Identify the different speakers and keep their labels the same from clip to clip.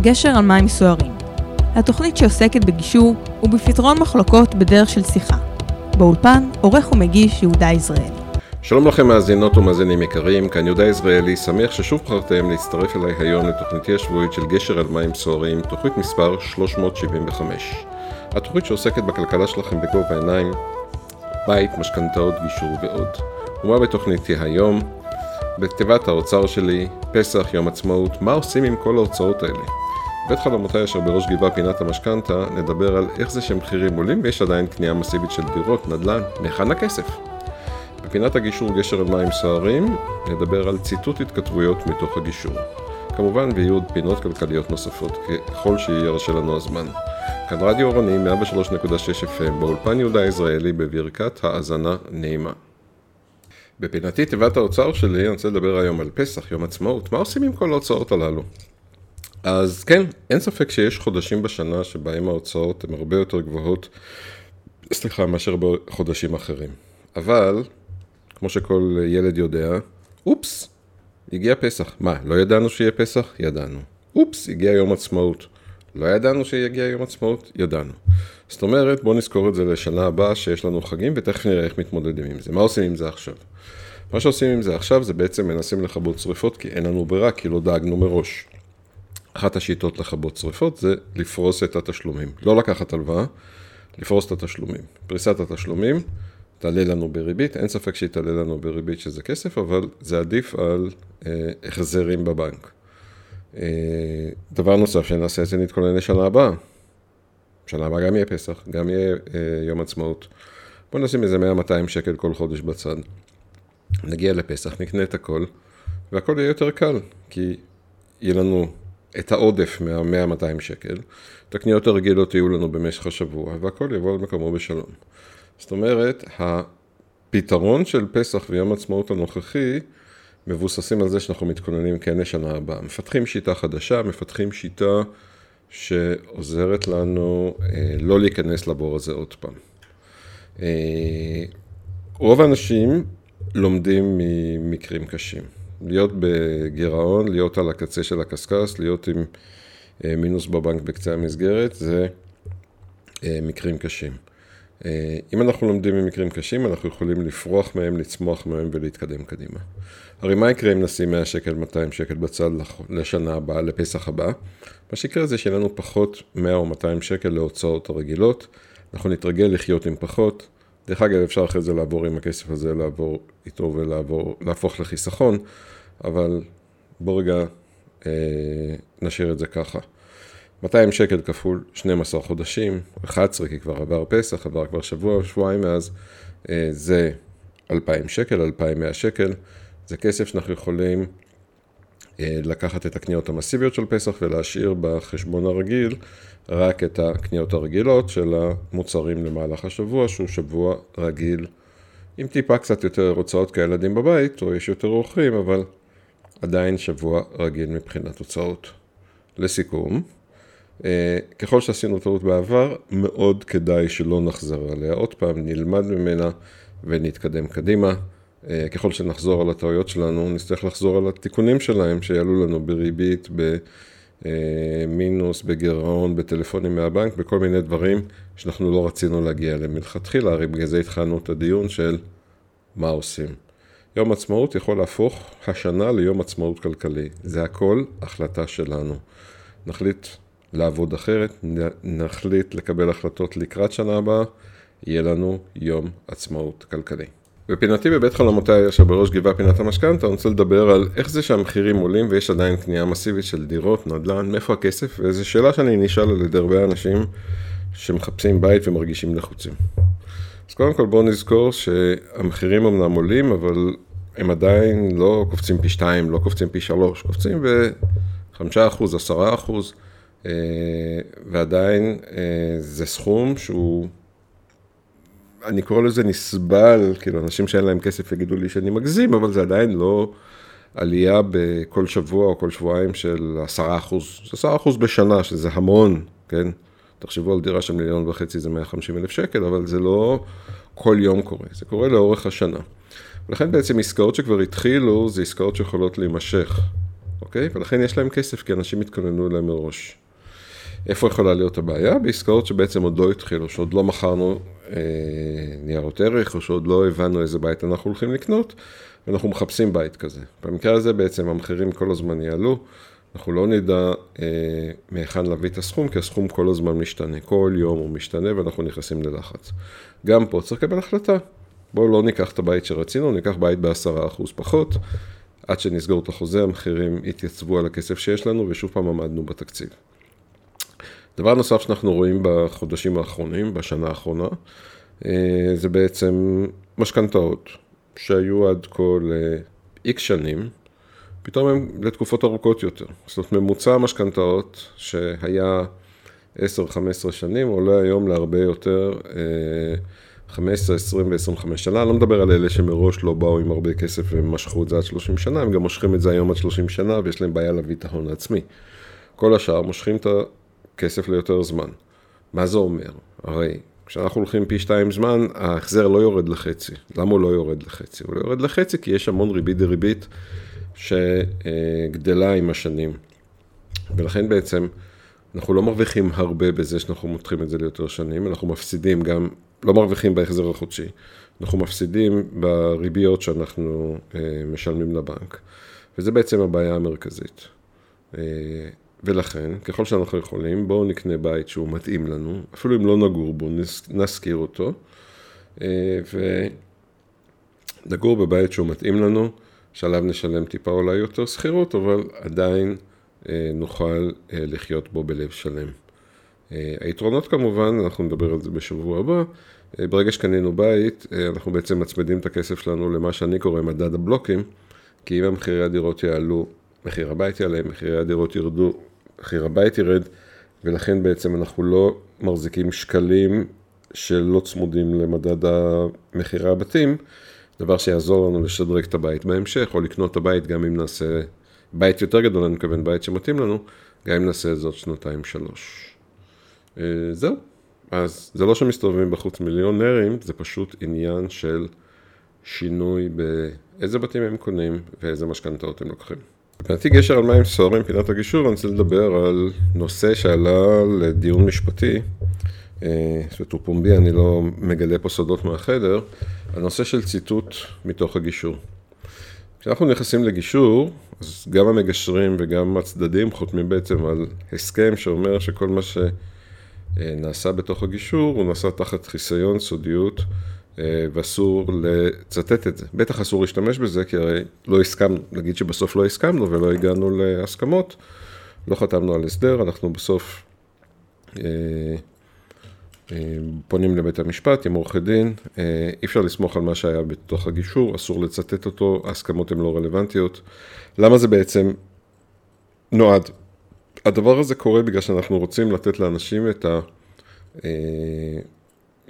Speaker 1: גשר על מים סוערים. התוכנית שעוסקת בגישור ובפתרון מחלוקות בדרך של שיחה. באולפן, עורך ומגיש יהודה יזרעאלי.
Speaker 2: שלום לכם מאזינות ומאזינים יקרים, כאן יהודה יזרעאלי, שמח ששוב בחרתם להצטרף אליי היום לתוכניתי השבועית של גשר על מים סוערים, תוכנית מספר 375. התוכנית שעוסקת בכלכלה שלכם בגובה העיניים, בית, משכנתאות, גישור ועוד. ומה בתוכניתי היום? בתיבת האוצר שלי, פסח, יום עצמאות, מה עושים עם כל ההוצאות האלה? בית חלומותיי אשר בראש גבעה פינת המשכנתה, נדבר על איך זה שמחירים עולים ויש עדיין קנייה מסיבית של דירות, נדל"ן, מהיכן הכסף? בפינת הגישור גשר על מים סוערים, נדבר על ציטוט התכתבויות מתוך הגישור. כמובן ויהיו עוד פינות כלכליות נוספות, ככל שירשה לנו הזמן. כאן רדיו אורני 103.6 FM, באולפן יהודה יזרעאלי בברכת האזנה נעימה. בפינתי תיבת האוצר שלי, אני רוצה לדבר היום על פסח, יום עצמאות, מה עושים עם כל ההוצאות הללו? אז כן, אין ספק שיש חודשים בשנה שבהם ההוצאות הן הרבה יותר גבוהות, סליחה, מאשר בחודשים אחרים. אבל, כמו שכל ילד יודע, אופס, הגיע פסח. מה, לא ידענו שיהיה פסח? ידענו. אופס, הגיע יום עצמאות. לא ידענו שיגיע יום עצמאות? ידענו. זאת אומרת, בואו נזכור את זה לשנה הבאה שיש לנו חגים, ותכף נראה איך מתמודדים עם זה. מה עושים עם זה עכשיו? מה שעושים עם זה עכשיו זה בעצם מנסים לכבות שריפות, כי אין לנו ברירה, כי לא דאגנו מראש. אחת השיטות לכבות שריפות זה לפרוס את התשלומים. לא לקחת הלוואה, לפרוס את התשלומים. פריסת התשלומים תעלה לנו בריבית, אין ספק שהיא תעלה לנו בריבית שזה כסף, אבל זה עדיף על אה, החזרים בבנק. אה, דבר נוסף שנעשה זה נתכונן לשנה הבאה. שנה הבאה גם יהיה פסח, גם יהיה אה, יום עצמאות. בואו נשים איזה 100-200 שקל כל חודש בצד. נגיע לפסח, נקנה את הכל, והכל יהיה יותר קל, כי יהיה לנו את העודף מה-100-200 שקל, את הקניות הרגילות יהיו לנו במשך השבוע, והכל יבוא על מקומו בשלום. זאת אומרת, הפתרון של פסח ויום עצמאות הנוכחי, מבוססים על זה שאנחנו מתכוננים כן לשנה הבאה. מפתחים שיטה חדשה, מפתחים שיטה שעוזרת לנו אה, לא להיכנס לבור הזה עוד פעם. אה, רוב האנשים לומדים ממקרים קשים. להיות בגירעון, להיות על הקצה של הקשקש, להיות עם אה, מינוס בבנק בקצה המסגרת, זה אה, מקרים קשים. אה, אם אנחנו לומדים ממקרים קשים, אנחנו יכולים לפרוח מהם, לצמוח מהם ולהתקדם קדימה. הרי מה יקרה אם נשים 100 שקל, 200 שקל בצד לשנה הבאה, לפסח הבא? מה שיקרה זה שיהיה לנו פחות 100 או 200 שקל להוצאות הרגילות, אנחנו נתרגל לחיות עם פחות. דרך אגב, אפשר אחרי זה לעבור עם הכסף הזה, לעבור איתו ולהפוך לחיסכון, אבל בוא רגע אה, נשאיר את זה ככה. 200 שקל כפול 12 חודשים, 11 כי כבר עבר פסח, עבר כבר שבוע, שבועיים מאז, אה, זה 2,000 שקל, 2,100 שקל, זה כסף שאנחנו יכולים לקחת את הקניות המסיביות של פסח ולהשאיר בחשבון הרגיל רק את הקניות הרגילות של המוצרים למהלך השבוע, שהוא שבוע רגיל, עם טיפה קצת יותר הוצאות כילדים בבית, או יש יותר אורחים, אבל עדיין שבוע רגיל מבחינת הוצאות. לסיכום, אה, ככל שעשינו טעות בעבר, מאוד כדאי שלא נחזר עליה עוד פעם, נלמד ממנה ונתקדם קדימה. אה, ככל שנחזור על הטעויות שלנו, נצטרך לחזור על התיקונים שלהם שיעלו לנו בריבית, במינוס, בגירעון, בטלפונים מהבנק, בכל מיני דברים שאנחנו לא רצינו להגיע אליהם מלכתחילה, הרי בגלל זה התחלנו את הדיון של מה עושים. יום עצמאות יכול להפוך השנה ליום עצמאות כלכלי. זה הכל החלטה שלנו. נחליט לעבוד אחרת, נחליט לקבל החלטות לקראת שנה הבאה, יהיה לנו יום עצמאות כלכלי. בפינתי בבית חלומותיי, אשר בראש גבעה פינת המשכנתה, אני רוצה לדבר על איך זה שהמחירים עולים ויש עדיין קנייה מסיבית של דירות, נדל"ן, מאיפה הכסף, וזו שאלה שאני נשאל על ידי הרבה אנשים שמחפשים בית ומרגישים לחוצים. אז קודם כל בואו נזכור שהמחירים אמנם עולים, אבל הם עדיין לא קופצים פי שתיים, לא קופצים פי שלוש, קופצים בחמישה אחוז, עשרה אחוז, אה, ועדיין אה, זה סכום שהוא... אני קורא לזה נסבל, כאילו אנשים שאין להם כסף יגידו לי שאני מגזים, אבל זה עדיין לא עלייה בכל שבוע או כל שבועיים של עשרה אחוז, עשרה אחוז בשנה, שזה המון, כן? תחשבו על דירה של מיליון וחצי זה 150 אלף שקל, אבל זה לא כל יום קורה, זה קורה לאורך השנה. ולכן בעצם עסקאות שכבר התחילו, זה עסקאות שיכולות להימשך, אוקיי? ולכן יש להם כסף, כי אנשים התכוננו אליהם מראש. איפה יכולה להיות הבעיה? בעסקאות שבעצם עוד לא התחילו, שעוד לא מכרנו אה, ניירות ערך, או שעוד לא הבנו איזה בית אנחנו הולכים לקנות, ואנחנו מחפשים בית כזה. במקרה הזה בעצם המחירים כל הזמן יעלו, אנחנו לא נדע אה, מהיכן להביא את הסכום, כי הסכום כל הזמן משתנה, כל יום הוא משתנה ואנחנו נכנסים ללחץ. גם פה צריך לקבל החלטה. בואו לא ניקח את הבית שרצינו, ניקח בית בעשרה אחוז פחות, עד שנסגור את החוזה, המחירים יתייצבו על הכסף שיש לנו, ושוב פעם עמדנו בתקציב. דבר נוסף שאנחנו רואים בחודשים האחרונים, בשנה האחרונה, אה, זה בעצם משכנתאות, שהיו עד כה ל-X שנים, פתאום הם לתקופות ארוכות יותר. זאת אומרת, ממוצע המשכנתאות שהיה 10-15 שנים, עולה היום להרבה יותר, 15, 20 ו-25 שנה. אני לא מדבר על אלה שמראש לא באו עם הרבה כסף ומשכו את זה עד 30 שנה, הם גם מושכים את זה היום עד 30 שנה ויש להם בעיה להביא את ההון העצמי. כל השאר מושכים את הכסף ליותר זמן. מה זה אומר? הרי כשאנחנו הולכים פי שתיים זמן, ההחזר לא יורד לחצי. למה הוא לא יורד לחצי? הוא לא יורד לחצי כי יש המון ריבית דריבית שגדלה עם השנים. ולכן בעצם אנחנו לא מרוויחים הרבה בזה שאנחנו מותחים את זה ליותר שנים, אנחנו מפסידים גם, לא מרוויחים בהחזר החודשי, אנחנו מפסידים בריביות שאנחנו אה, משלמים לבנק, וזה בעצם הבעיה המרכזית. ולכן, ככל שאנחנו יכולים, בואו נקנה בית שהוא מתאים לנו, אפילו אם לא נגור בו, נשכיר אותו, אה, ונגור בבית שהוא מתאים לנו, שעליו נשלם טיפה אולי יותר שכירות, אבל עדיין אה, נוכל אה, לחיות בו בלב שלם. היתרונות כמובן, אנחנו נדבר על זה בשבוע הבא, ברגע שקנינו בית, אנחנו בעצם מצמידים את הכסף שלנו למה שאני קורא מדד הבלוקים, כי אם המחירי הדירות יעלו, מחיר הבית יעלה, מחירי הדירות ירדו, מחיר הבית ירד, ולכן בעצם אנחנו לא מחזיקים שקלים שלא צמודים למדד המחירי הבתים, דבר שיעזור לנו לשדרג את הבית בהמשך, או לקנות את הבית גם אם נעשה, בית יותר גדול, אני מתכוון בית שמתאים לנו, גם אם נעשה את זה עוד שנתיים שלוש. אה, זהו. אז זה לא שמסתובבים בחוץ מיליונרים, זה פשוט עניין של שינוי באיזה בתים הם קונים ואיזה משכנתאות הם לוקחים. מבחינתי גשר על מים סוערים, פינת הגישור, אני רוצה לדבר על נושא שעלה לדיון משפטי, אה, שהוא פומבי, אני לא מגלה פה סודות מהחדר, הנושא של ציטוט מתוך הגישור. כשאנחנו נכנסים לגישור, אז גם המגשרים וגם הצדדים חותמים בעצם על הסכם שאומר שכל מה שנעשה בתוך הגישור הוא נעשה תחת חיסיון, סודיות ואסור לצטט את זה. בטח אסור להשתמש בזה, כי הרי לא הסכמנו, נגיד שבסוף לא הסכמנו ולא הגענו להסכמות, לא חתמנו על הסדר, אנחנו בסוף אה, אה, פונים לבית המשפט עם עורכי דין, אי אפשר לסמוך על מה שהיה בתוך הגישור, אסור לצטט אותו, ההסכמות הן לא רלוונטיות. למה זה בעצם נועד? הדבר הזה קורה בגלל שאנחנו רוצים לתת לאנשים את ה...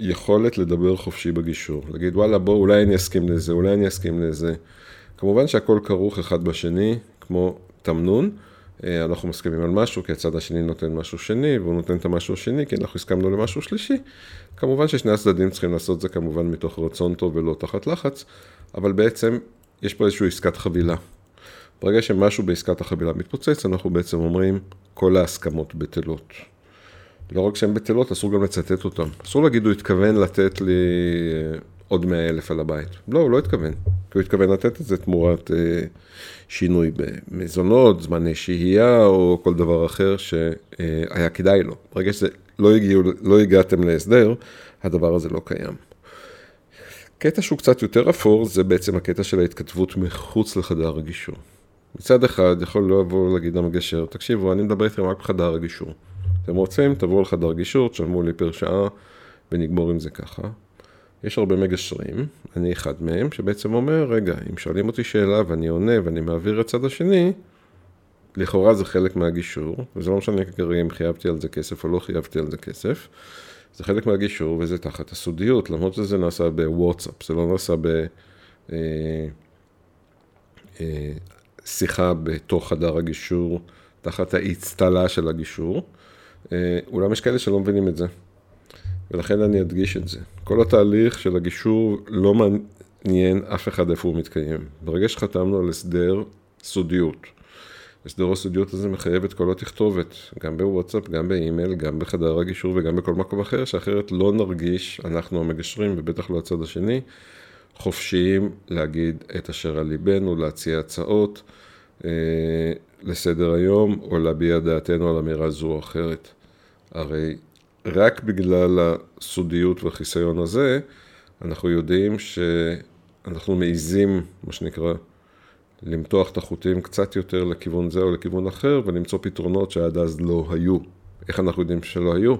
Speaker 2: יכולת לדבר חופשי בגישור. להגיד, וואלה, בוא, אולי אני אסכים לזה, אולי אני אסכים לזה. כמובן שהכל כרוך אחד בשני, כמו תמנון. אה, אנחנו מסכימים על משהו, כי הצד השני נותן משהו שני, והוא נותן את המשהו השני, כי אנחנו הסכמנו למשהו שלישי. כמובן ששני הצדדים צריכים לעשות זה כמובן מתוך רצון טוב ולא תחת לחץ, אבל בעצם יש פה איזושהי עסקת חבילה. ברגע שמשהו בעסקת החבילה מתפוצץ, אנחנו בעצם אומרים, כל ההסכמות בטלות. לא רק שהן בטלות, אסור גם לצטט אותן. אסור להגיד, הוא התכוון לתת לי אה, עוד מאה אלף על הבית. לא, הוא לא התכוון. כי הוא התכוון לתת את זה תמורת אה, שינוי במזונות, זמני שהייה, או כל דבר אחר שהיה כדאי לו. ברגע שזה לא, הגיעו, לא הגעתם להסדר, הדבר הזה לא קיים. קטע שהוא קצת יותר אפור, זה בעצם הקטע של ההתכתבות מחוץ לחדר הגישור. מצד אחד, יכול לבוא להגיד למגשר, תקשיבו, אני מדבר איתכם רק בחדר הגישור. אתם רוצים, תבואו לחדר גישור, תשלמו לי פר שעה ונגמור עם זה ככה. יש הרבה מגשרים, אני אחד מהם, שבעצם אומר, רגע, אם שואלים אותי שאלה ואני עונה ואני מעביר לצד השני, לכאורה זה חלק מהגישור, וזה לא משנה כרגע אם חייבתי על זה כסף או לא חייבתי על זה כסף. זה חלק מהגישור וזה תחת הסודיות, למרות שזה נעשה בוואטסאפ, זה לא נעשה בשיחה אה, אה, בתוך חדר הגישור, תחת האצטלה של הגישור. אה, אולם יש כאלה שלא מבינים את זה, ולכן אני אדגיש את זה. כל התהליך של הגישור לא מעניין אף אחד איפה הוא מתקיים. ברגע שחתמנו על הסדר סודיות, הסדר הסודיות הזה מחייב את כל התכתובת, גם בוואטסאפ, גם באימייל, גם בחדר הגישור וגם בכל מקום אחר, שאחרת לא נרגיש, אנחנו המגשרים, ובטח לא הצד השני, חופשיים להגיד את אשר על ליבנו, להציע הצעות אה, לסדר היום, או להביע דעתנו על אמירה זו או אחרת. הרי רק בגלל הסודיות והחיסיון הזה, אנחנו יודעים שאנחנו מעיזים, מה שנקרא, למתוח את החוטים קצת יותר לכיוון זה או לכיוון אחר, ולמצוא פתרונות שעד אז לא היו. איך אנחנו יודעים שלא היו?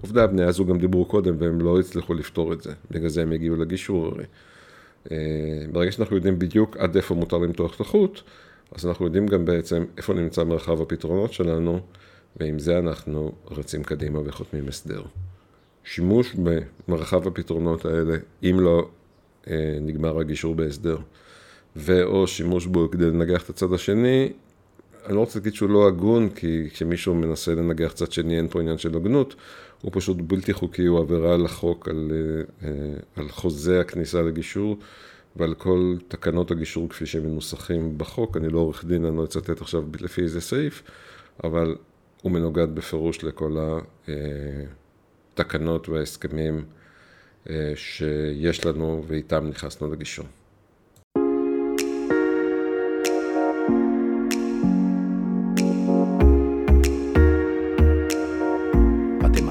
Speaker 2: עובדה, בני הזוג גם דיברו קודם והם לא הצליחו לפתור את זה. בגלל זה הם הגיעו לגישור הרי. אה, ברגע שאנחנו יודעים בדיוק עד איפה מותר למתוח את החוט, אז אנחנו יודעים גם בעצם איפה נמצא מרחב הפתרונות שלנו, ועם זה אנחנו רצים קדימה וחותמים הסדר. שימוש במרחב הפתרונות האלה, אם לא אה, נגמר הגישור בהסדר, ואו שימוש בו כדי לנגח את הצד השני, אני לא רוצה להגיד שהוא לא הגון, כי כשמישהו מנסה לנגח צד שני אין פה עניין של הגנות, הוא פשוט בלתי חוקי, הוא עבירה על החוק, על, אה, על חוזה הכניסה לגישור ועל כל תקנות הגישור כפי שהם מנוסחים בחוק. אני לא עורך דין, אני לא אצטט עכשיו לפי איזה סעיף, אבל הוא מנוגד בפירוש לכל התקנות וההסכמים אה, שיש לנו ואיתם נכנסנו לגישור.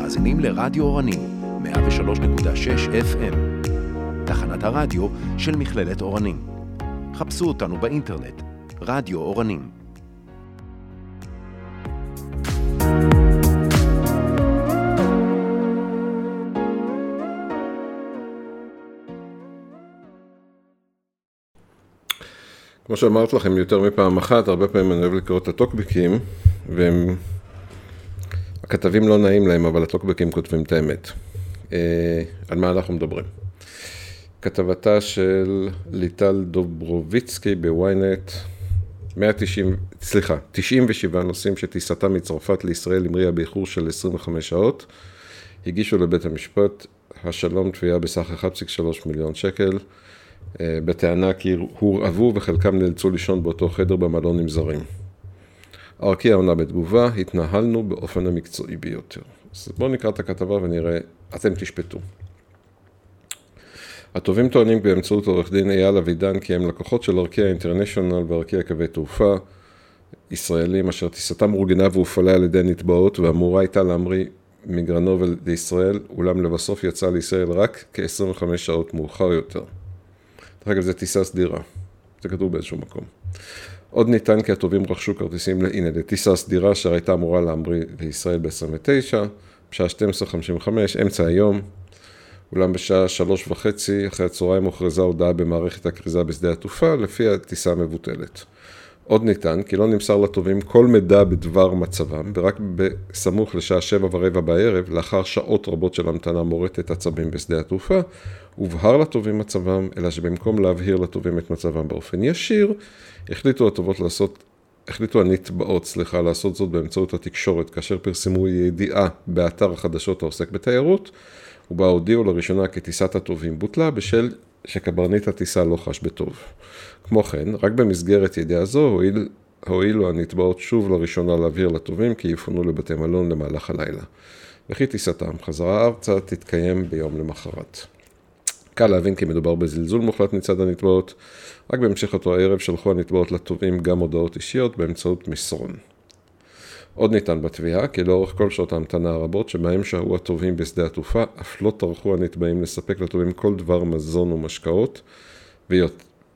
Speaker 3: מאזינים לרדיו אורנים, 103.6 FM, תחנת הרדיו של מכללת אורנים. חפשו אותנו באינטרנט, רדיו אורנים.
Speaker 2: כמו שאמרת לכם יותר מפעם אחת, הרבה פעמים אני אוהב לקרוא את הטוקבקים, והם הכתבים לא נעים להם, אבל הטוקבקים כותבים את האמת. אה, על מה אנחנו מדברים? כתבתה של ליטל דוברוביצקי בוויינט, 190, סליחה, 97 נוסעים שטיסתם מצרפת לישראל המריאה באיחור של 25 שעות, הגישו לבית המשפט השלום תביעה בסך 1.3 מיליון שקל, בטענה כי הורעבו וחלקם נאלצו לישון באותו חדר במלון עם זרים. ארקיע עונה בתגובה, התנהלנו באופן המקצועי ביותר. אז בואו נקרא את הכתבה ונראה, אתם תשפטו. התובעים טוענים באמצעות עורך דין אייל אבידן כי הם לקוחות של ארקיע אינטרנשיונל וארקיע קווי תעופה ישראלים אשר טיסתם אורגנה והופעלה על ידי נתבעות ואמורה הייתה להמריא מגרנובל לישראל, אולם לבסוף יצא לישראל רק כ-25 שעות מאוחר יותר. דרך אגב, זו טיסה סדירה, זה כתוב באיזשהו מקום. עוד נטען כי הטובים רכשו כרטיסים, הנה, לטיסה סדירה אשר הייתה אמורה להמריא לישראל ב-29, בשעה 12:55, אמצע היום, אולם בשעה שלוש וחצי אחרי הצהריים הוכרזה הודעה במערכת הכריזה בשדה התעופה, לפי הטיסה המבוטלת. עוד נטען כי לא נמסר לטובים כל מידע בדבר מצבם, ורק בסמוך לשעה שבע ורבע בערב, לאחר שעות רבות של המתנה מורטת עצבים בשדה התעופה, הובהר לטובים מצבם, אלא שבמקום להבהיר לטובים את מצבם באופן ישיר, החליטו הטובות לעשות, החליטו הנתבעות, סליחה, לעשות זאת באמצעות התקשורת, כאשר פרסמו ידיעה באתר החדשות העוסק בתיירות, ובה הודיעו לראשונה כי טיסת הטובים בוטלה בשל שקברניט הטיסה לא חש בטוב. כמו כן, רק במסגרת ידיעה זו הועיל, הועילו הנתבעות שוב לראשונה להבהיר לטובים כי יפונו לבתי מלון למהלך הלילה. וכי טיסתם חזרה ארצה תתקיים ביום למחרת. קל להבין כי מדובר בזלזול מוחלט מצד הנתבעות, רק בהמשך אותו הערב שלחו הנתבעות לתובעים גם הודעות אישיות באמצעות מסרון. עוד ניתן בתביעה כי לאורך כל שעות ההמתנה הרבות שבהם שהו התובעים בשדה התעופה, אף לא טרחו הנתבעים לספק לתובעים כל דבר מזון ומשקאות,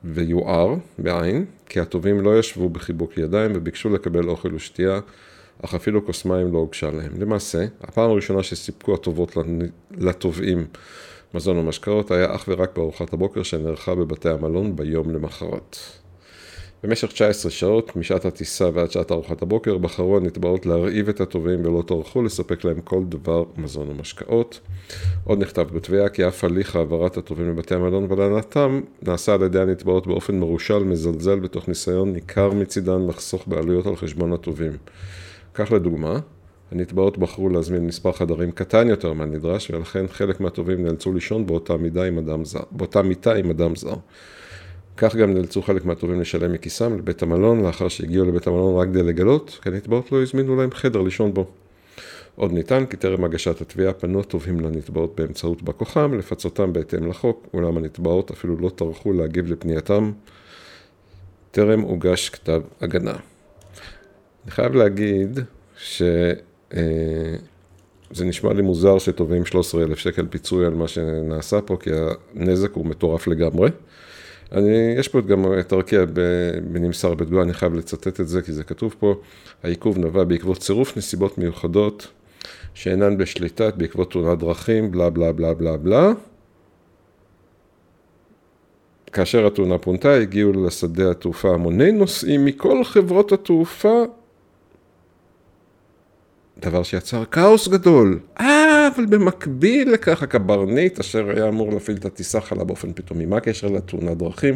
Speaker 2: ויוער, בעין, כי התובעים לא ישבו בחיבוק ידיים וביקשו לקבל אוכל ושתייה, אך אפילו כוס מים לא הוגשה להם. למעשה, הפעם הראשונה שסיפקו הטובות לתובעים מזון ומשקאות היה אך ורק בארוחת הבוקר שנערכה בבתי המלון ביום למחרת. במשך 19 שעות, משעת הטיסה ועד שעת ארוחת הבוקר, בחרו הנתבעות להרעיב את הטובים ולא טרחו לספק להם כל דבר מזון ומשקאות. עוד נכתב בתביעה כי אף הליך העברת הטובים לבתי המלון ולענתם נעשה על ידי הנתבעות באופן מרושל, מזלזל בתוך ניסיון ניכר מצידן לחסוך בעלויות על חשבון הטובים. כך לדוגמה, הנתבעות בחרו להזמין מספר חדרים קטן יותר מהנדרש, ולכן חלק מהטובים נאלצו לישון באותה, באותה מיטה עם אדם זר. כך גם נאלצו חלק מהטובים לשלם מכיסם לבית המלון, לאחר שהגיעו לבית המלון רק כדי לגלות, כי הנתבעות לא הזמינו להם חדר לישון בו. עוד ניתן כי טרם הגשת התביעה פנו התובעים לנתבעות באמצעות בא כוחם, לפצותם בהתאם לחוק, אולם הנתבעות אפילו לא טרחו להגיב לפנייתם. טרם הוגש כתב הגנה. אני חייב להגיד שזה אה, נשמע לי מוזר שתובעים 13,000 שקל פיצוי על מה שנעשה פה, כי הנזק הוא מטורף לגמרי. אני, יש פה גם את ארקיע בנמסר בתגובה, אני חייב לצטט את זה כי זה כתוב פה. העיכוב נבע בעקבות צירוף נסיבות מיוחדות שאינן בשליטת בעקבות תאונת דרכים, בלה בלה בלה בלה בלה. כאשר התאונה פונתה, הגיעו לשדה התעופה המוני נוסעים מכל חברות התעופה, דבר שיצר כאוס גדול. אה, אבל במקביל לכך הקברניט, אשר היה אמור להפעיל את הטיסה, חלה באופן פתאומי. מה הקשר לתאונת דרכים?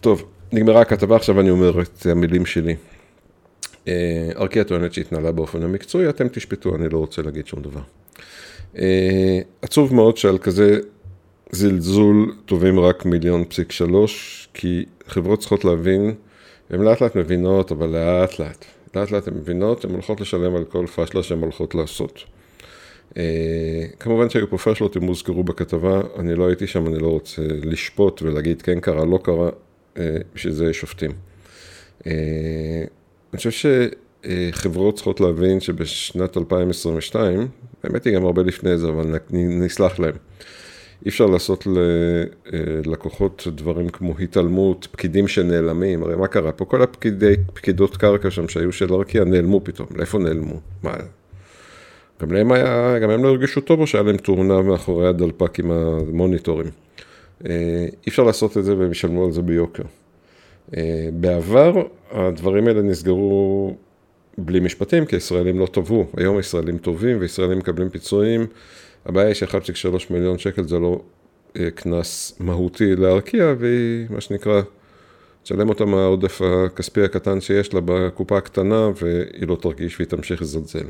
Speaker 2: טוב, נגמרה הכתבה, עכשיו אני אומר את המילים שלי. אה, ארקיע טוענת שהתנהלה באופן המקצועי, אתם תשפטו, אני לא רוצה להגיד שום דבר. אה, עצוב מאוד שעל כזה זלזול טובים רק מיליון פסיק שלוש, כי חברות צריכות להבין, הן לאט לאט מבינות, אבל לאט לאט, לאט לאט הן מבינות, הן הולכות לשלם על כל פשלה שהן הולכות לעשות. Uh, כמובן שהיו פה פשלות, הם הוזכרו בכתבה, אני לא הייתי שם, אני לא רוצה לשפוט ולהגיד כן קרה, לא קרה, uh, בשביל זה יש שופטים. Uh, אני חושב שחברות צריכות להבין שבשנת 2022, האמת היא גם הרבה לפני זה, אבל נסלח להם. אי אפשר לעשות ללקוחות דברים כמו התעלמות, פקידים שנעלמים, הרי מה קרה פה? כל הפקידי, פקידות קרקע שם שהיו של ארקיע נעלמו פתאום, לאיפה נעלמו? מה? גם להם היה, גם הם לא הרגישו טוב או שהיה להם תאונה מאחורי הדלפק עם המוניטורים. אי אפשר לעשות את זה והם ישלמו על זה ביוקר. בעבר הדברים האלה נסגרו בלי משפטים, כי ישראלים לא טבעו. היום ישראלים טובים וישראלים מקבלים פיצויים. הבעיה היא ש-1.3 מיליון שקל זה לא אה, קנס מהותי להרקיע, והיא, מה שנקרא, תשלם אותה מהעודף הכספי הקטן שיש לה בקופה הקטנה, והיא לא תרגיש והיא תמשיך לזלזל.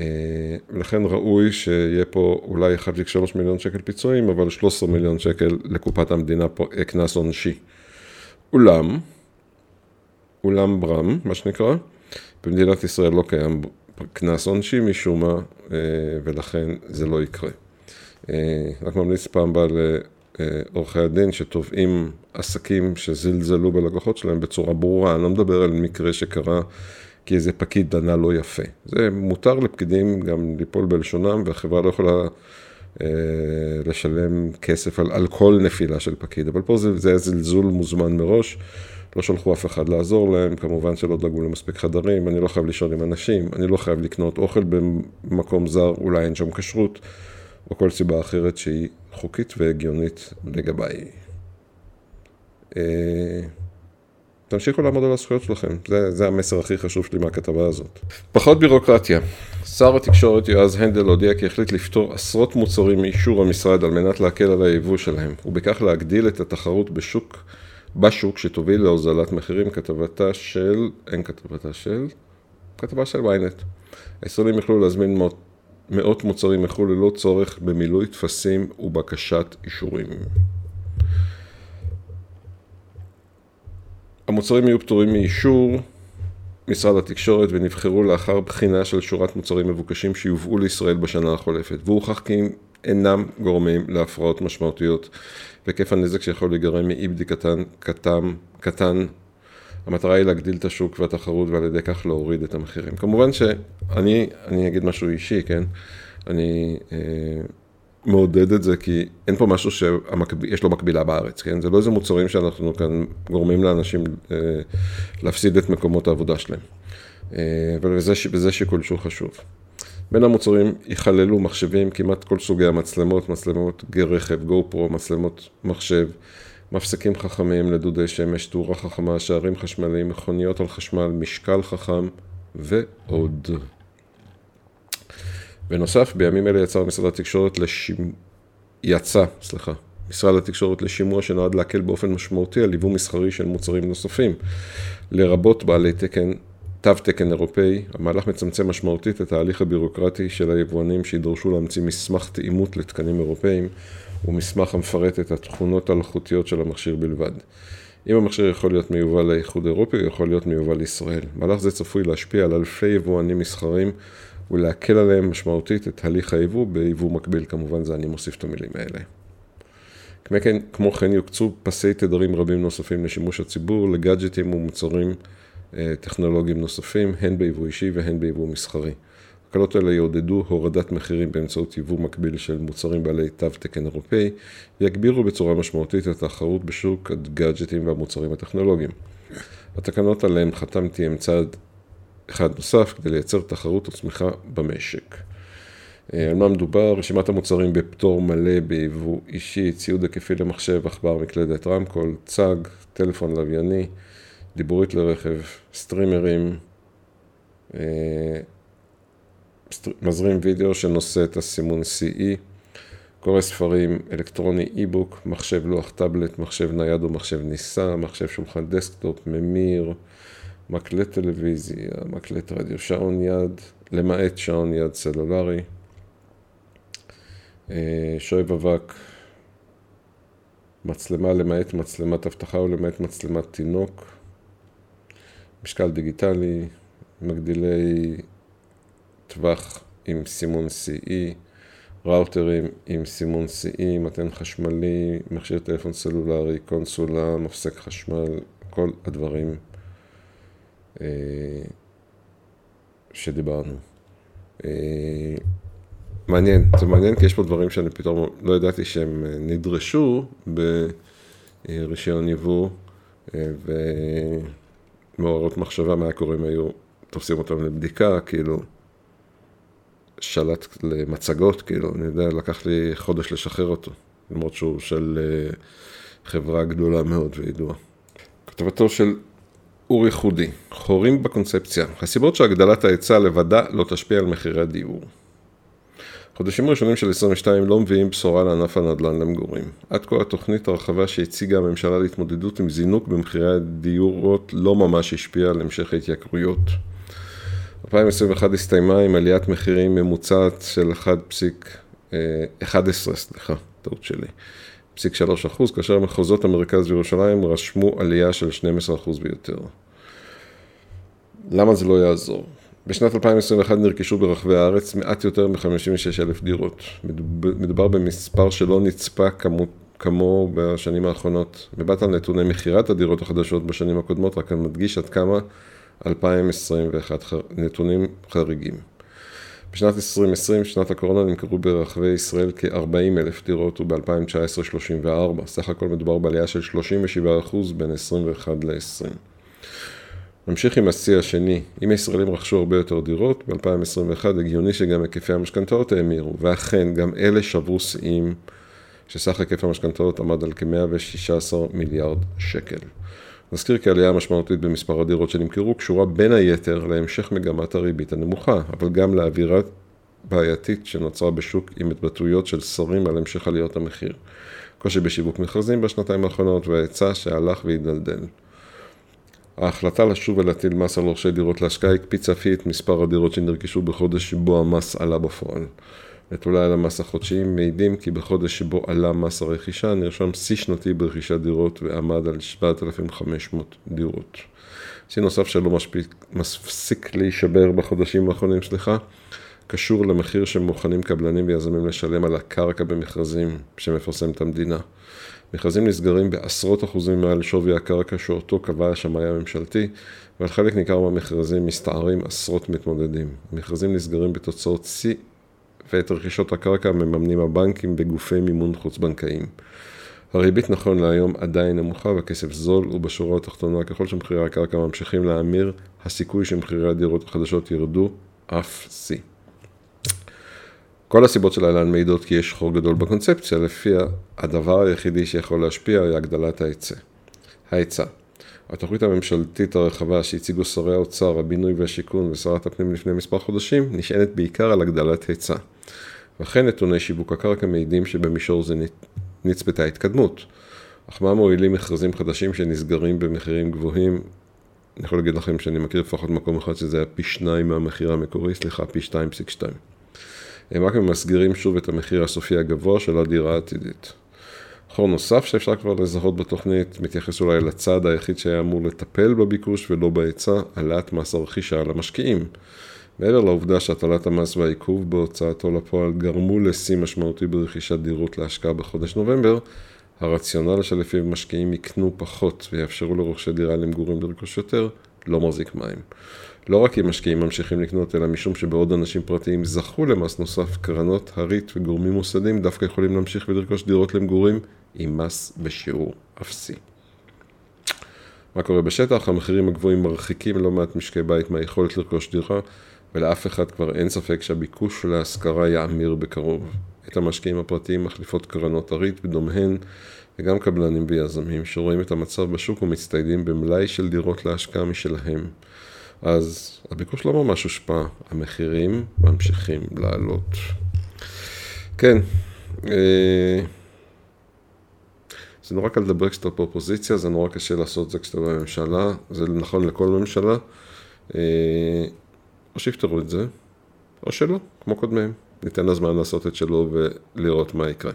Speaker 2: אה, לכן ראוי שיהיה פה אולי 1.3 מיליון שקל פיצויים, אבל 13 מיליון שקל לקופת המדינה אה, קנס עונשי. אולם, אולם ברם, מה שנקרא, במדינת ישראל לא קיים קנס עונשי משום מה, אה, ולכן זה לא יקרה. אה, רק ממליץ פעם הבאה לעורכי הדין שתובעים עסקים שזלזלו בלקוחות שלהם בצורה ברורה, אני לא מדבר על מקרה שקרה כי איזה פקיד דנה לא יפה. זה מותר לפקידים גם ליפול בלשונם, והחברה לא יכולה לשלם כסף על, על כל נפילה של פקיד, אבל פה זה, זה זלזול מוזמן מראש. לא שלחו אף אחד לעזור להם, כמובן שלא דאגו למספיק חדרים, אני לא חייב לישון עם אנשים, אני לא חייב לקנות אוכל במקום זר, אולי אין שם כשרות, או כל סיבה אחרת שהיא חוקית והגיונית לגביי. תמשיכו לעמוד על הזכויות שלכם, זה, זה המסר הכי חשוב שלי מהכתבה הזאת. פחות בירוקרטיה. שר התקשורת יועז הנדל הודיע כי החליט לפתור עשרות מוצרים מאישור המשרד על מנת להקל על היבוא שלהם, ובכך להגדיל את התחרות בשוק בשוק שתוביל להוזלת מחירים, כתבתה של, אין כתבתה של, כתבה של ynet. הישראלים יוכלו להזמין מאות, מאות מוצרים מחו"ל ללא צורך במילוי טפסים ובקשת אישורים. המוצרים יהיו פטורים מאישור משרד התקשורת ונבחרו לאחר בחינה של שורת מוצרים מבוקשים שיובאו לישראל בשנה החולפת, והוכח כי אינם גורמים להפרעות משמעותיות והיקף הנזק שיכול להיגרם מאי בדיקתן קטן, קטן. המטרה היא להגדיל את השוק והתחרות ועל ידי כך להוריד את המחירים. כמובן שאני אני אגיד משהו אישי, כן? אני אה, מעודד את זה כי אין פה משהו שיש לו מקבילה בארץ, כן? זה לא איזה מוצרים שאנחנו כאן גורמים לאנשים אה, להפסיד את מקומות העבודה שלהם. אה, וזה, וזה שיקול שהוא חשוב. בין המוצרים ייכללו מחשבים, כמעט כל סוגי המצלמות, מצלמות רכב, גו פרו, מצלמות מחשב, מפסקים חכמים לדודי שמש, תאורה חכמה, שערים חשמליים, מכוניות על חשמל, משקל חכם ועוד. בנוסף, בימים אלה יצא משרד התקשורת לשימוע, יצא, סליחה, משרד התקשורת לשימוע שנועד להקל באופן משמעותי על יבוא מסחרי של מוצרים נוספים, לרבות בעלי תקן תו תקן אירופאי, המהלך מצמצם משמעותית את ההליך הבירוקרטי של היבואנים שידרשו להמציא מסמך תאימות לתקנים אירופאיים, הוא מסמך המפרט את התכונות האלחוטיות של המכשיר בלבד. אם המכשיר יכול להיות מיובא לאיחוד אירופי, הוא יכול להיות מיובא לישראל. מהלך זה צפוי להשפיע על אלפי יבואנים מסחרים ולהקל עליהם משמעותית את הליך היבוא ביבוא מקביל, כמובן זה אני מוסיף את המילים האלה. כמו כן, כמו כן יוקצו פסי תדרים רבים נוספים לשימוש הציבור, לגאדג'טים ומוצרים אה, טכנולוגיים נוספים, הן ביבוא אישי והן ביבוא מסחרי. הקלות האלה יעודדו הורדת מחירים באמצעות יבוא מקביל של מוצרים בעלי תו תקן אירופאי, ויגבירו בצורה משמעותית את התחרות בשוק הגאדג'טים והמוצרים הטכנולוגיים. התקנות עליהן חתמתי הם צעד אחד נוסף כדי לייצר תחרות וצמיחה במשק. אה, על מה מדובר? רשימת המוצרים בפטור מלא ביבוא אישי, ציוד היקפי למחשב, עכבר, מקלדת רמקול, צג, טלפון לווייני, דיבורית לרכב, סטרימרים, אה, מזרים וידאו שנושא את הסימון CE, קורא ספרים, אלקטרוני, e-book, מחשב לוח טאבלט, מחשב נייד או מחשב מחשב שולחן desktop, ממיר, מקלט טלוויזיה, מקלט רדיו, שעון יד, למעט שעון יד סלולרי, אה, שואב אבק, מצלמה למעט מצלמת אבטחה או למעט מצלמת תינוק, משקל דיגיטלי, מגדילי טווח עם סימון CE, ראוטרים עם סימון CE, מתאם חשמלי, מכשיר טלפון סלולרי, קונסולה, מפסק חשמל, כל הדברים שדיברנו. אה, מעניין, זה מעניין כי יש פה דברים שאני פתאום לא ידעתי שהם נדרשו ברישיון יבוא ומעוררות מחשבה מה קורה אם היו תופסים אותם לבדיקה, כאילו שלט למצגות, כאילו, אני יודע, לקח לי חודש לשחרר אותו, למרות שהוא של אה, חברה גדולה מאוד וידועה. כתבתו של אורי חודי, חורים בקונספציה, הסיבות שהגדלת ההיצע לבדה לא תשפיע על מחירי הדיור. חודשים ראשונים של 22 לא מביאים בשורה לענף הנדל"ן למגורים. עד כה התוכנית הרחבה שהציגה הממשלה להתמודדות עם זינוק במחירי הדיורות לא ממש השפיעה על המשך ההתייקרויות. 2021 הסתיימה עם עליית מחירים ממוצעת של 1.11, אה, סליחה, טעות שלי, פסיק 3 אחוז, כאשר מחוזות המרכז וירושלים רשמו עלייה של 12 אחוז ביותר. למה זה לא יעזור? בשנת 2021 נרכשו ברחבי הארץ מעט יותר מ-56 אלף דירות. מדובר במספר שלא נצפה כמות, כמו בשנים האחרונות. מבט על נתוני מכירת הדירות החדשות בשנים הקודמות, רק אני מדגיש עד כמה 2021 נתונים חריגים. בשנת 2020, שנת הקורונה, נמכרו ברחבי ישראל כ-40 אלף דירות וב-2019 34. סך הכל מדובר בעלייה של 37% בין 21 ל-20. נמשיך עם השיא השני. אם הישראלים רכשו הרבה יותר דירות, ב-2021 הגיוני שגם היקפי המשכנתאות האמירו, ואכן, גם אלה שברו שיאים, שסך היקף המשכנתאות עמד על כ-116 מיליארד שקל. נזכיר כי העלייה המשמעותית במספר הדירות שנמכרו קשורה בין היתר להמשך מגמת הריבית הנמוכה, אבל גם לאווירה בעייתית שנוצרה בשוק עם התבטאויות של שרים על המשך עליות המחיר. קושי בשיווק מכרזים בשנתיים האחרונות וההיצע שהלך והידלדל. ההחלטה לשוב ולהטיל מס על רוכשי דירות להשקעה הקפיצה אף היא את מספר הדירות שנרכשו בחודש שבו המס עלה בפועל. נתוני על המס החודשיים מעידים כי בחודש שבו עלה מס הרכישה נרשם שיא שנתי ברכישת דירות ועמד על 7,500 דירות. שיא נוסף שלא מפסיק להישבר בחודשים האחרונים, סליחה, קשור למחיר שמוכנים קבלנים ויזמים לשלם על הקרקע במכרזים שמפרסמת המדינה. מכרזים נסגרים בעשרות אחוזים מעל שווי הקרקע שאותו קבע השמאי הממשלתי, ועל חלק ניכר מהמכרזים מסתערים עשרות מתמודדים. מכרזים נסגרים בתוצאות שיא ואת רכישות הקרקע מממנים הבנקים בגופי מימון חוץ-בנקאיים. הריבית נכון להיום עדיין נמוכה והכסף זול ובשורה התחתונה ככל שמחירי הקרקע ממשיכים להאמיר, הסיכוי שמחירי הדירות החדשות ירדו אף שיא. כל הסיבות של האילן מעידות כי יש חור גדול בקונספציה, לפיה הדבר היחידי שיכול להשפיע היא הגדלת ההיצע. ההיצע. התוכנית הממשלתית הרחבה שהציגו שרי האוצר, הבינוי והשיכון ושרת הפנים לפני מספר חודשים, נשענת בעיקר על הגדלת היצע. וכן נתוני שיווק הקרקע מעידים שבמישור זה נצפתה התקדמות. אך מה מועילים מכרזים חדשים שנסגרים במחירים גבוהים? אני יכול להגיד לכם שאני מכיר לפחות מקום אחד שזה היה פי שניים מהמחיר המקורי, סליחה, פי שתיים פסיק שתיים. הם רק ממסגרים שוב את המחיר הסופי הגבוה של הדירה העתידית. חור נוסף שאפשר כבר לזהות בתוכנית, מתייחס אולי לצעד היחיד שהיה אמור לטפל בביקוש ולא בהיצע, העלאת מס הרכישה על המשקיעים. מעבר לעובדה שהטלת המס והעיכוב בהוצאתו לפועל גרמו לשיא משמעותי ברכישת דירות להשקעה בחודש נובמבר, הרציונל שלפיו משקיעים יקנו פחות ויאפשרו לרוכשי דירה למגורים לרכוש יותר, לא מחזיק מים. לא רק כי משקיעים ממשיכים לקנות, אלא משום שבעוד אנשים פרטיים זכו למס נוסף, קרנות, הריט וגורמים מוסדים דווקא יכולים להמשיך ולרכוש דירות למגורים עם מס בשיעור אפסי. מה קורה בשטח? המחירים הגבוהים מרחיקים לא מעט משקי בית מהיכולת לרכוש דירה, ולאף אחד כבר אין ספק שהביקוש להשכרה יאמיר בקרוב. את המשקיעים הפרטיים מחליפות קרנות הריט בדומיהן, וגם קבלנים ויזמים שרואים את המצב בשוק ומצטיידים במלאי של דירות להשקעה משלהם. אז הביקוש לא ממש הושפע, המחירים ממשיכים לעלות. כן, אה, זה נורא קל לדבר כשאתה באופוזיציה, זה נורא קשה לעשות את זה כשאתה בממשלה, זה נכון לכל ממשלה. אה, או שיפתרו את זה, או שלא, כמו קודמיהם. ניתן לזמן לעשות את שלו ולראות מה יקרה.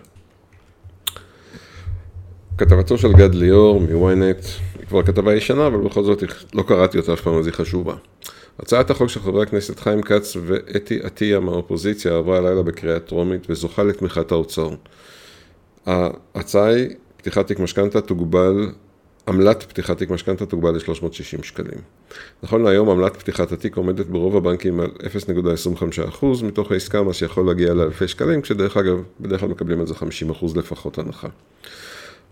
Speaker 2: כתבתו של גד ליאור מוויינט, היא כבר כתבה ישנה, אבל בכל זאת לא קראתי אותה אף פעם, אז היא חשובה. הצעת החוק של חברי הכנסת חיים כץ ואתי עטיה מהאופוזיציה עברה הלילה בקריאה טרומית וזוכה לתמיכת האוצר. ההצעה היא, פתיחת תיק משכנתה תוגבל עמלת פתיחת תיק משכנתה תוגבל ל-360 שקלים. נכון להיום עמלת פתיחת התיק עומדת ברוב הבנקים על 0.25% מתוך העסקה, מה שיכול להגיע לאלפי שקלים, כשדרך אגב, בדרך כלל מקבלים על זה 50% לפחות הנחה.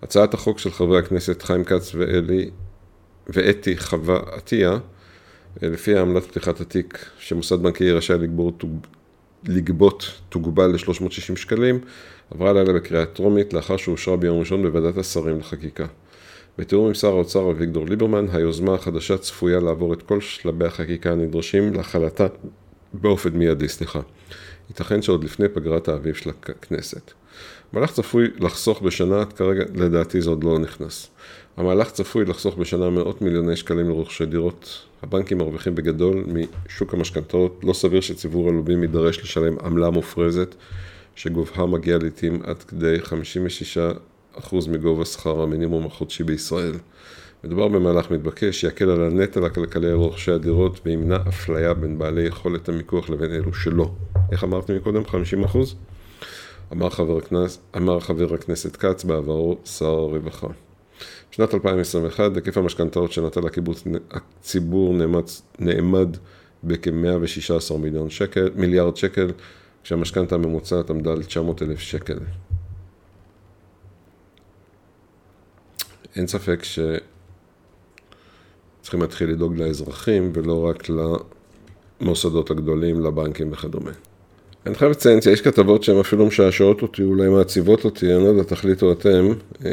Speaker 2: הצעת החוק של חברי הכנסת חיים כץ ואלי ואתי חווה עטיה, לפי עמלת פתיחת התיק שמוסד בנקאי רשאי לגבות, לגבות תוגבל ל-360 שקלים, עברה לילה בקריאה טרומית לאחר שאושרה ביום ראשון בוועדת השרים לחקיקה. בתיאום עם שר האוצר אביגדור ליברמן, היוזמה החדשה צפויה לעבור את כל שלבי החקיקה הנדרשים להחלתה באופן מיידי, סליחה. ייתכן שעוד לפני פגרת האביב של הכנסת. המהלך צפוי לחסוך בשנה, כרגע לדעתי זה עוד לא נכנס. המהלך צפוי לחסוך בשנה מאות מיליוני שקלים לרוכשי דירות. הבנקים מרוויחים בגדול משוק המשכנתאות, לא סביר שציבור הלווים יידרש לשלם עמלה מופרזת, שגובהה מגיע לעיתים עד כדי 56 אחוז מגובה שכר המינימום החודשי בישראל. מדובר במהלך מתבקש, שיקל על הנטל הכלכלי על רוכשי הדירות וימנע אפליה בין בעלי יכולת המיקוח לבין אלו שלא. איך אמרתי מקודם? 50 אחוז? אמר חבר, הכנסת, אמר חבר הכנסת כץ בעברו שר הרווחה. בשנת 2021 היקף המשכנתאות שנתן הקיבוץ הציבור נעמד, נעמד בכ-116 מיליון שקל, מיליארד שקל, כשהמשכנתה הממוצעת עמדה על 900 אלף שקל. אין ספק שצריכים להתחיל לדאוג לאזרחים ולא רק למוסדות הגדולים, לבנקים וכדומה. אני חייב לציין שיש כתבות שהן אפילו משעשעות אותי, אולי מעציבות אותי, אני לא יודע, תחליטו אתם, אה,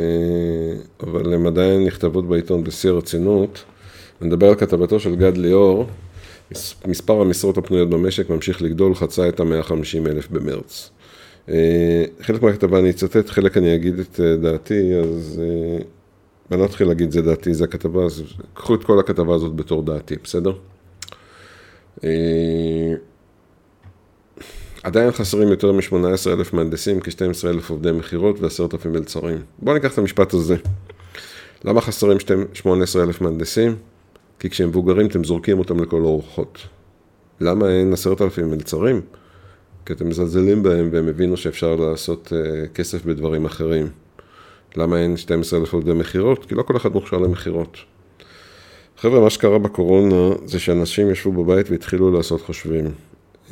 Speaker 2: אבל הן עדיין נכתבות בעיתון בשיא הרצינות. אני מדבר על כתבתו של גד ליאור, מספר המשרות הפנויות במשק ממשיך לגדול, חצה את ה-150 אלף במרץ. אה, חלק מהכתבה אני אצטט, חלק אני אגיד את אה, דעתי, אז ואני לא אתחיל להגיד זה דעתי, זה הכתבה, אז קחו את כל הכתבה הזאת בתור דעתי, בסדר? עדיין חסרים יותר מ-18,000 מהנדסים, כ-12,000 עובדי מכירות ו-10,000 מלצרים. בואו ניקח את המשפט הזה. למה חסרים 18,000 מהנדסים? כי כשהם מבוגרים אתם זורקים אותם לכל אורחות. למה אין 10,000 מלצרים? כי אתם מזלזלים בהם והם הבינו שאפשר לעשות uh, כסף בדברים אחרים. למה אין 12,000 עובדי מכירות? כי לא כל אחד מוכשר למכירות. חבר'ה, מה שקרה בקורונה זה שאנשים ישבו בבית והתחילו לעשות חושבים.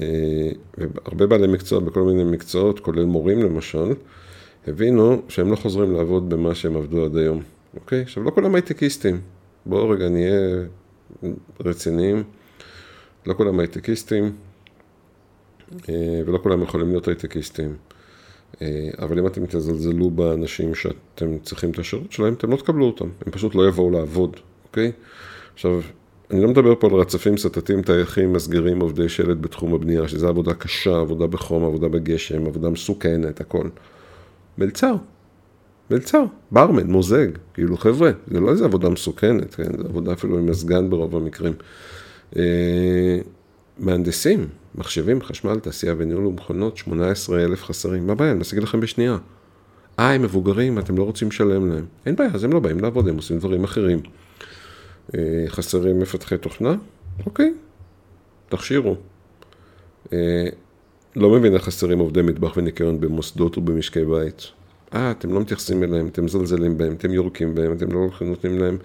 Speaker 2: אה, והרבה בעלי מקצוע בכל מיני מקצועות, כולל מורים למשל, הבינו שהם לא חוזרים לעבוד במה שהם עבדו עד היום, אוקיי? עכשיו, לא כולם הייטקיסטים. בואו רגע נהיה רציניים. לא כולם הייטקיסטים, אה, ולא כולם יכולים להיות הייטקיסטים. אה, אבל אם אתם תזלזלו באנשים שאתם צריכים את השירות שלהם, אתם לא תקבלו אותם, הם פשוט לא יבואו לעבוד, אוקיי? עכשיו, אני לא מדבר פה על רצפים, סטטים, טייחים, מסגרים, עובדי שלט בתחום הבנייה, שזה עבודה קשה, עבודה בחום, עבודה בגשם, עבודה מסוכנת, הכל. מלצר, מלצר, ברמן, מוזג, כאילו חבר'ה, זה לא איזה עבודה מסוכנת, כן? זה עבודה אפילו עם מזגן ברוב המקרים. אה, מהנדסים, מחשבים, חשמל, תעשייה וניהול ומכונות, 18 אלף חסרים. מה הבעיה? אני משיג לכם בשנייה. אה, הם מבוגרים, אתם לא רוצים לשלם להם. אין בעיה, אז הם לא באים לעבוד, הם עושים דברים אחרים. אה, חסרים מפתחי תוכנה? אוקיי, תכשירו. אה, לא מבין איך חסרים עובדי מטבח וניקיון במוסדות ובמשקי בית. אה, אתם לא מתייחסים אליהם, אתם מזלזלים בהם, אתם יורקים בהם, אתם לא נותנים להם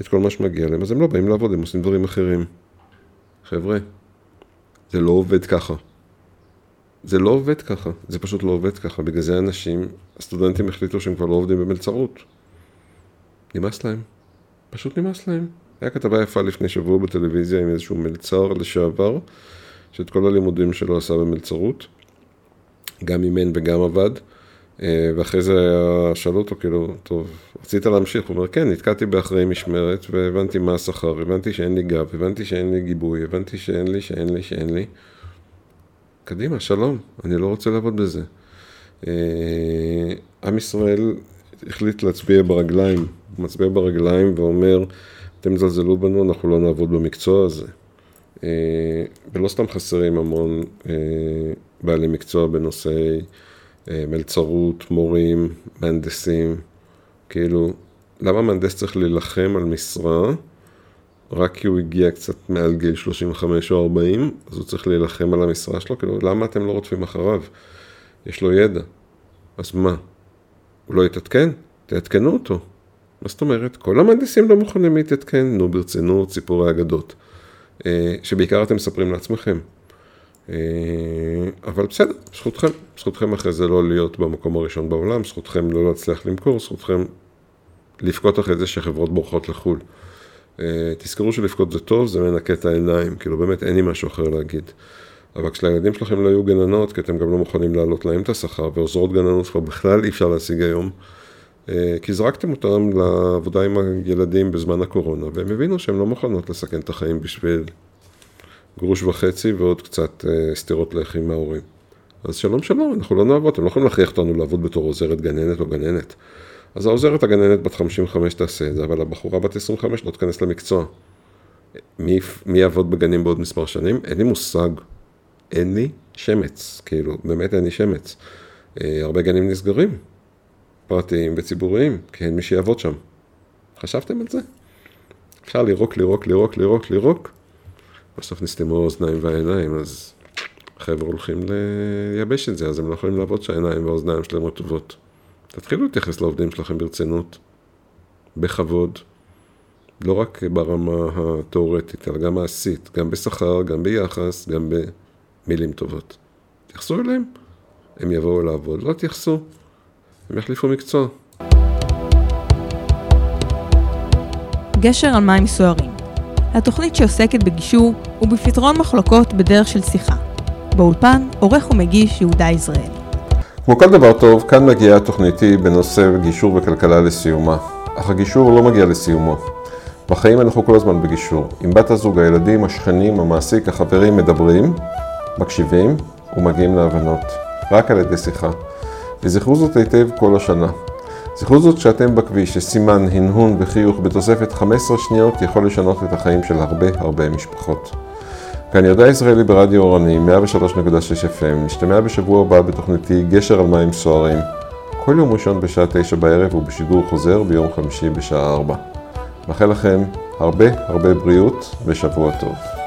Speaker 2: את כל מה שמגיע להם, אז הם לא באים לעבוד, הם עושים דברים אחרים. חבר'ה, זה לא עובד ככה. זה לא עובד ככה, זה פשוט לא עובד ככה. בגלל זה אנשים, הסטודנטים החליטו שהם כבר לא עובדים במלצרות. נמאס להם. פשוט נמאס להם. היה כתבה יפה לפני שבוע בטלוויזיה עם איזשהו מלצר לשעבר, שאת כל הלימודים שלו עשה במלצרות. גם אימן וגם עבד. אה, ואחרי זה שאלו אותו, כאילו, טוב, רצית להמשיך? הוא אומר, כן, נתקעתי באחרי משמרת, והבנתי מה השכר, הבנתי שאין לי גב, הבנתי שאין לי גיבוי, הבנתי שאין לי, שאין לי, שאין לי. קדימה, שלום, אני לא רוצה לעבוד בזה. אה, עם ישראל החליט להצביע ברגליים, מצביע ברגליים ואומר, אתם זלזלו בנו, אנחנו לא נעבוד במקצוע הזה. אה, ולא סתם חסרים המון בעלי מקצוע בנושאי... אה, מלצרות, מורים, מהנדסים, כאילו, למה מהנדס צריך להילחם על משרה רק כי הוא הגיע קצת מעל גיל 35 או 40, אז הוא צריך להילחם על המשרה שלו? כאילו, למה אתם לא רודפים אחריו? יש לו ידע. אז מה? הוא לא יתעדכן? תעדכנו אותו. מה זאת אומרת? כל המהנדסים לא מוכנים להתעדכן, נו ברצינות, סיפורי אגדות. אה, שבעיקר אתם מספרים לעצמכם. אה, אבל בסדר, זכותכם, זכותכם אחרי זה לא להיות במקום הראשון בעולם, זכותכם לא להצליח למכור, זכותכם לבכות אחרי זה שחברות בורחות לחו"ל. אה, תזכרו שלבכות זה טוב, זה מנקה את העיניים, כאילו באמת אין לי משהו אחר להגיד. אבל כשלילדים שלכם לא יהיו גננות, כי אתם גם לא מוכנים להעלות להם את השכר, ועוזרות גננות כבר בכלל אי אפשר להשיג היום, כי זרקתם אותם לעבודה עם הילדים בזמן הקורונה, והם הבינו שהן לא מוכנות לסכן את החיים בשביל גרוש וחצי ועוד קצת אה, סטירות לחי מההורים. אז שלום שלום, אנחנו לא נעבוד, אתם לא יכולים להכריח אותנו לעבוד בתור עוזרת גננת או גננת. אז העוזרת הגננת בת 55 תעשה את זה, אבל הבחורה בת 25 לא תיכנס למקצוע. מי, מי יעבוד בגנים בעוד מספר שנים? אין לי מושג. אין לי שמץ, כאילו, באמת אין לי שמץ. אה, הרבה גנים נסגרים, פרטיים וציבוריים, כי אין מי שיעבוד שם. חשבתם על זה? אפשר לירוק, לירוק, לירוק, לירוק, לירוק, בסוף נסתמו האוזניים והעיניים, אז החבר'ה הולכים לייבש את זה, אז הם לא יכולים לעבוד שהעיניים והאוזניים שלהם רטובות. תתחילו להתייחס לעובדים שלכם ברצינות, בכבוד, לא רק ברמה התאורטית, אלא גם מעשית, גם בשכר, גם ביחס, גם במילים טובות. תתייחסו אליהם, הם יבואו לעבוד, לא תתייחסו, הם יחליפו מקצוע.
Speaker 1: גשר על מים סוערים התוכנית שעוסקת בגישור ובפתרון מחלוקות בדרך של שיחה. באולפן, עורך ומגיש יהודה יזרעאל.
Speaker 2: כמו כל דבר טוב, כאן מגיעה התוכניתי בנושא גישור וכלכלה לסיומה. אך הגישור לא מגיע לסיומו. בחיים אנחנו כל הזמן בגישור. עם בת הזוג, הילדים, השכנים, המעסיק, החברים מדברים, מקשיבים ומגיעים להבנות. רק על ידי שיחה. וזכרו זאת היטב כל השנה. זכרו זאת שאתם בכביש, שסימן, הנהון וחיוך בתוספת 15 שניות יכול לשנות את החיים של הרבה הרבה משפחות. כאן יהודה ישראלי ברדיו אורני, 103.6 FM, נשתמע בשבוע הבא בתוכניתי גשר על מים סוערים. כל יום ראשון בשעה 9 בערב ובשידור חוזר ביום חמישי בשעה 4. מאחל לכם הרבה הרבה בריאות ושבוע טוב.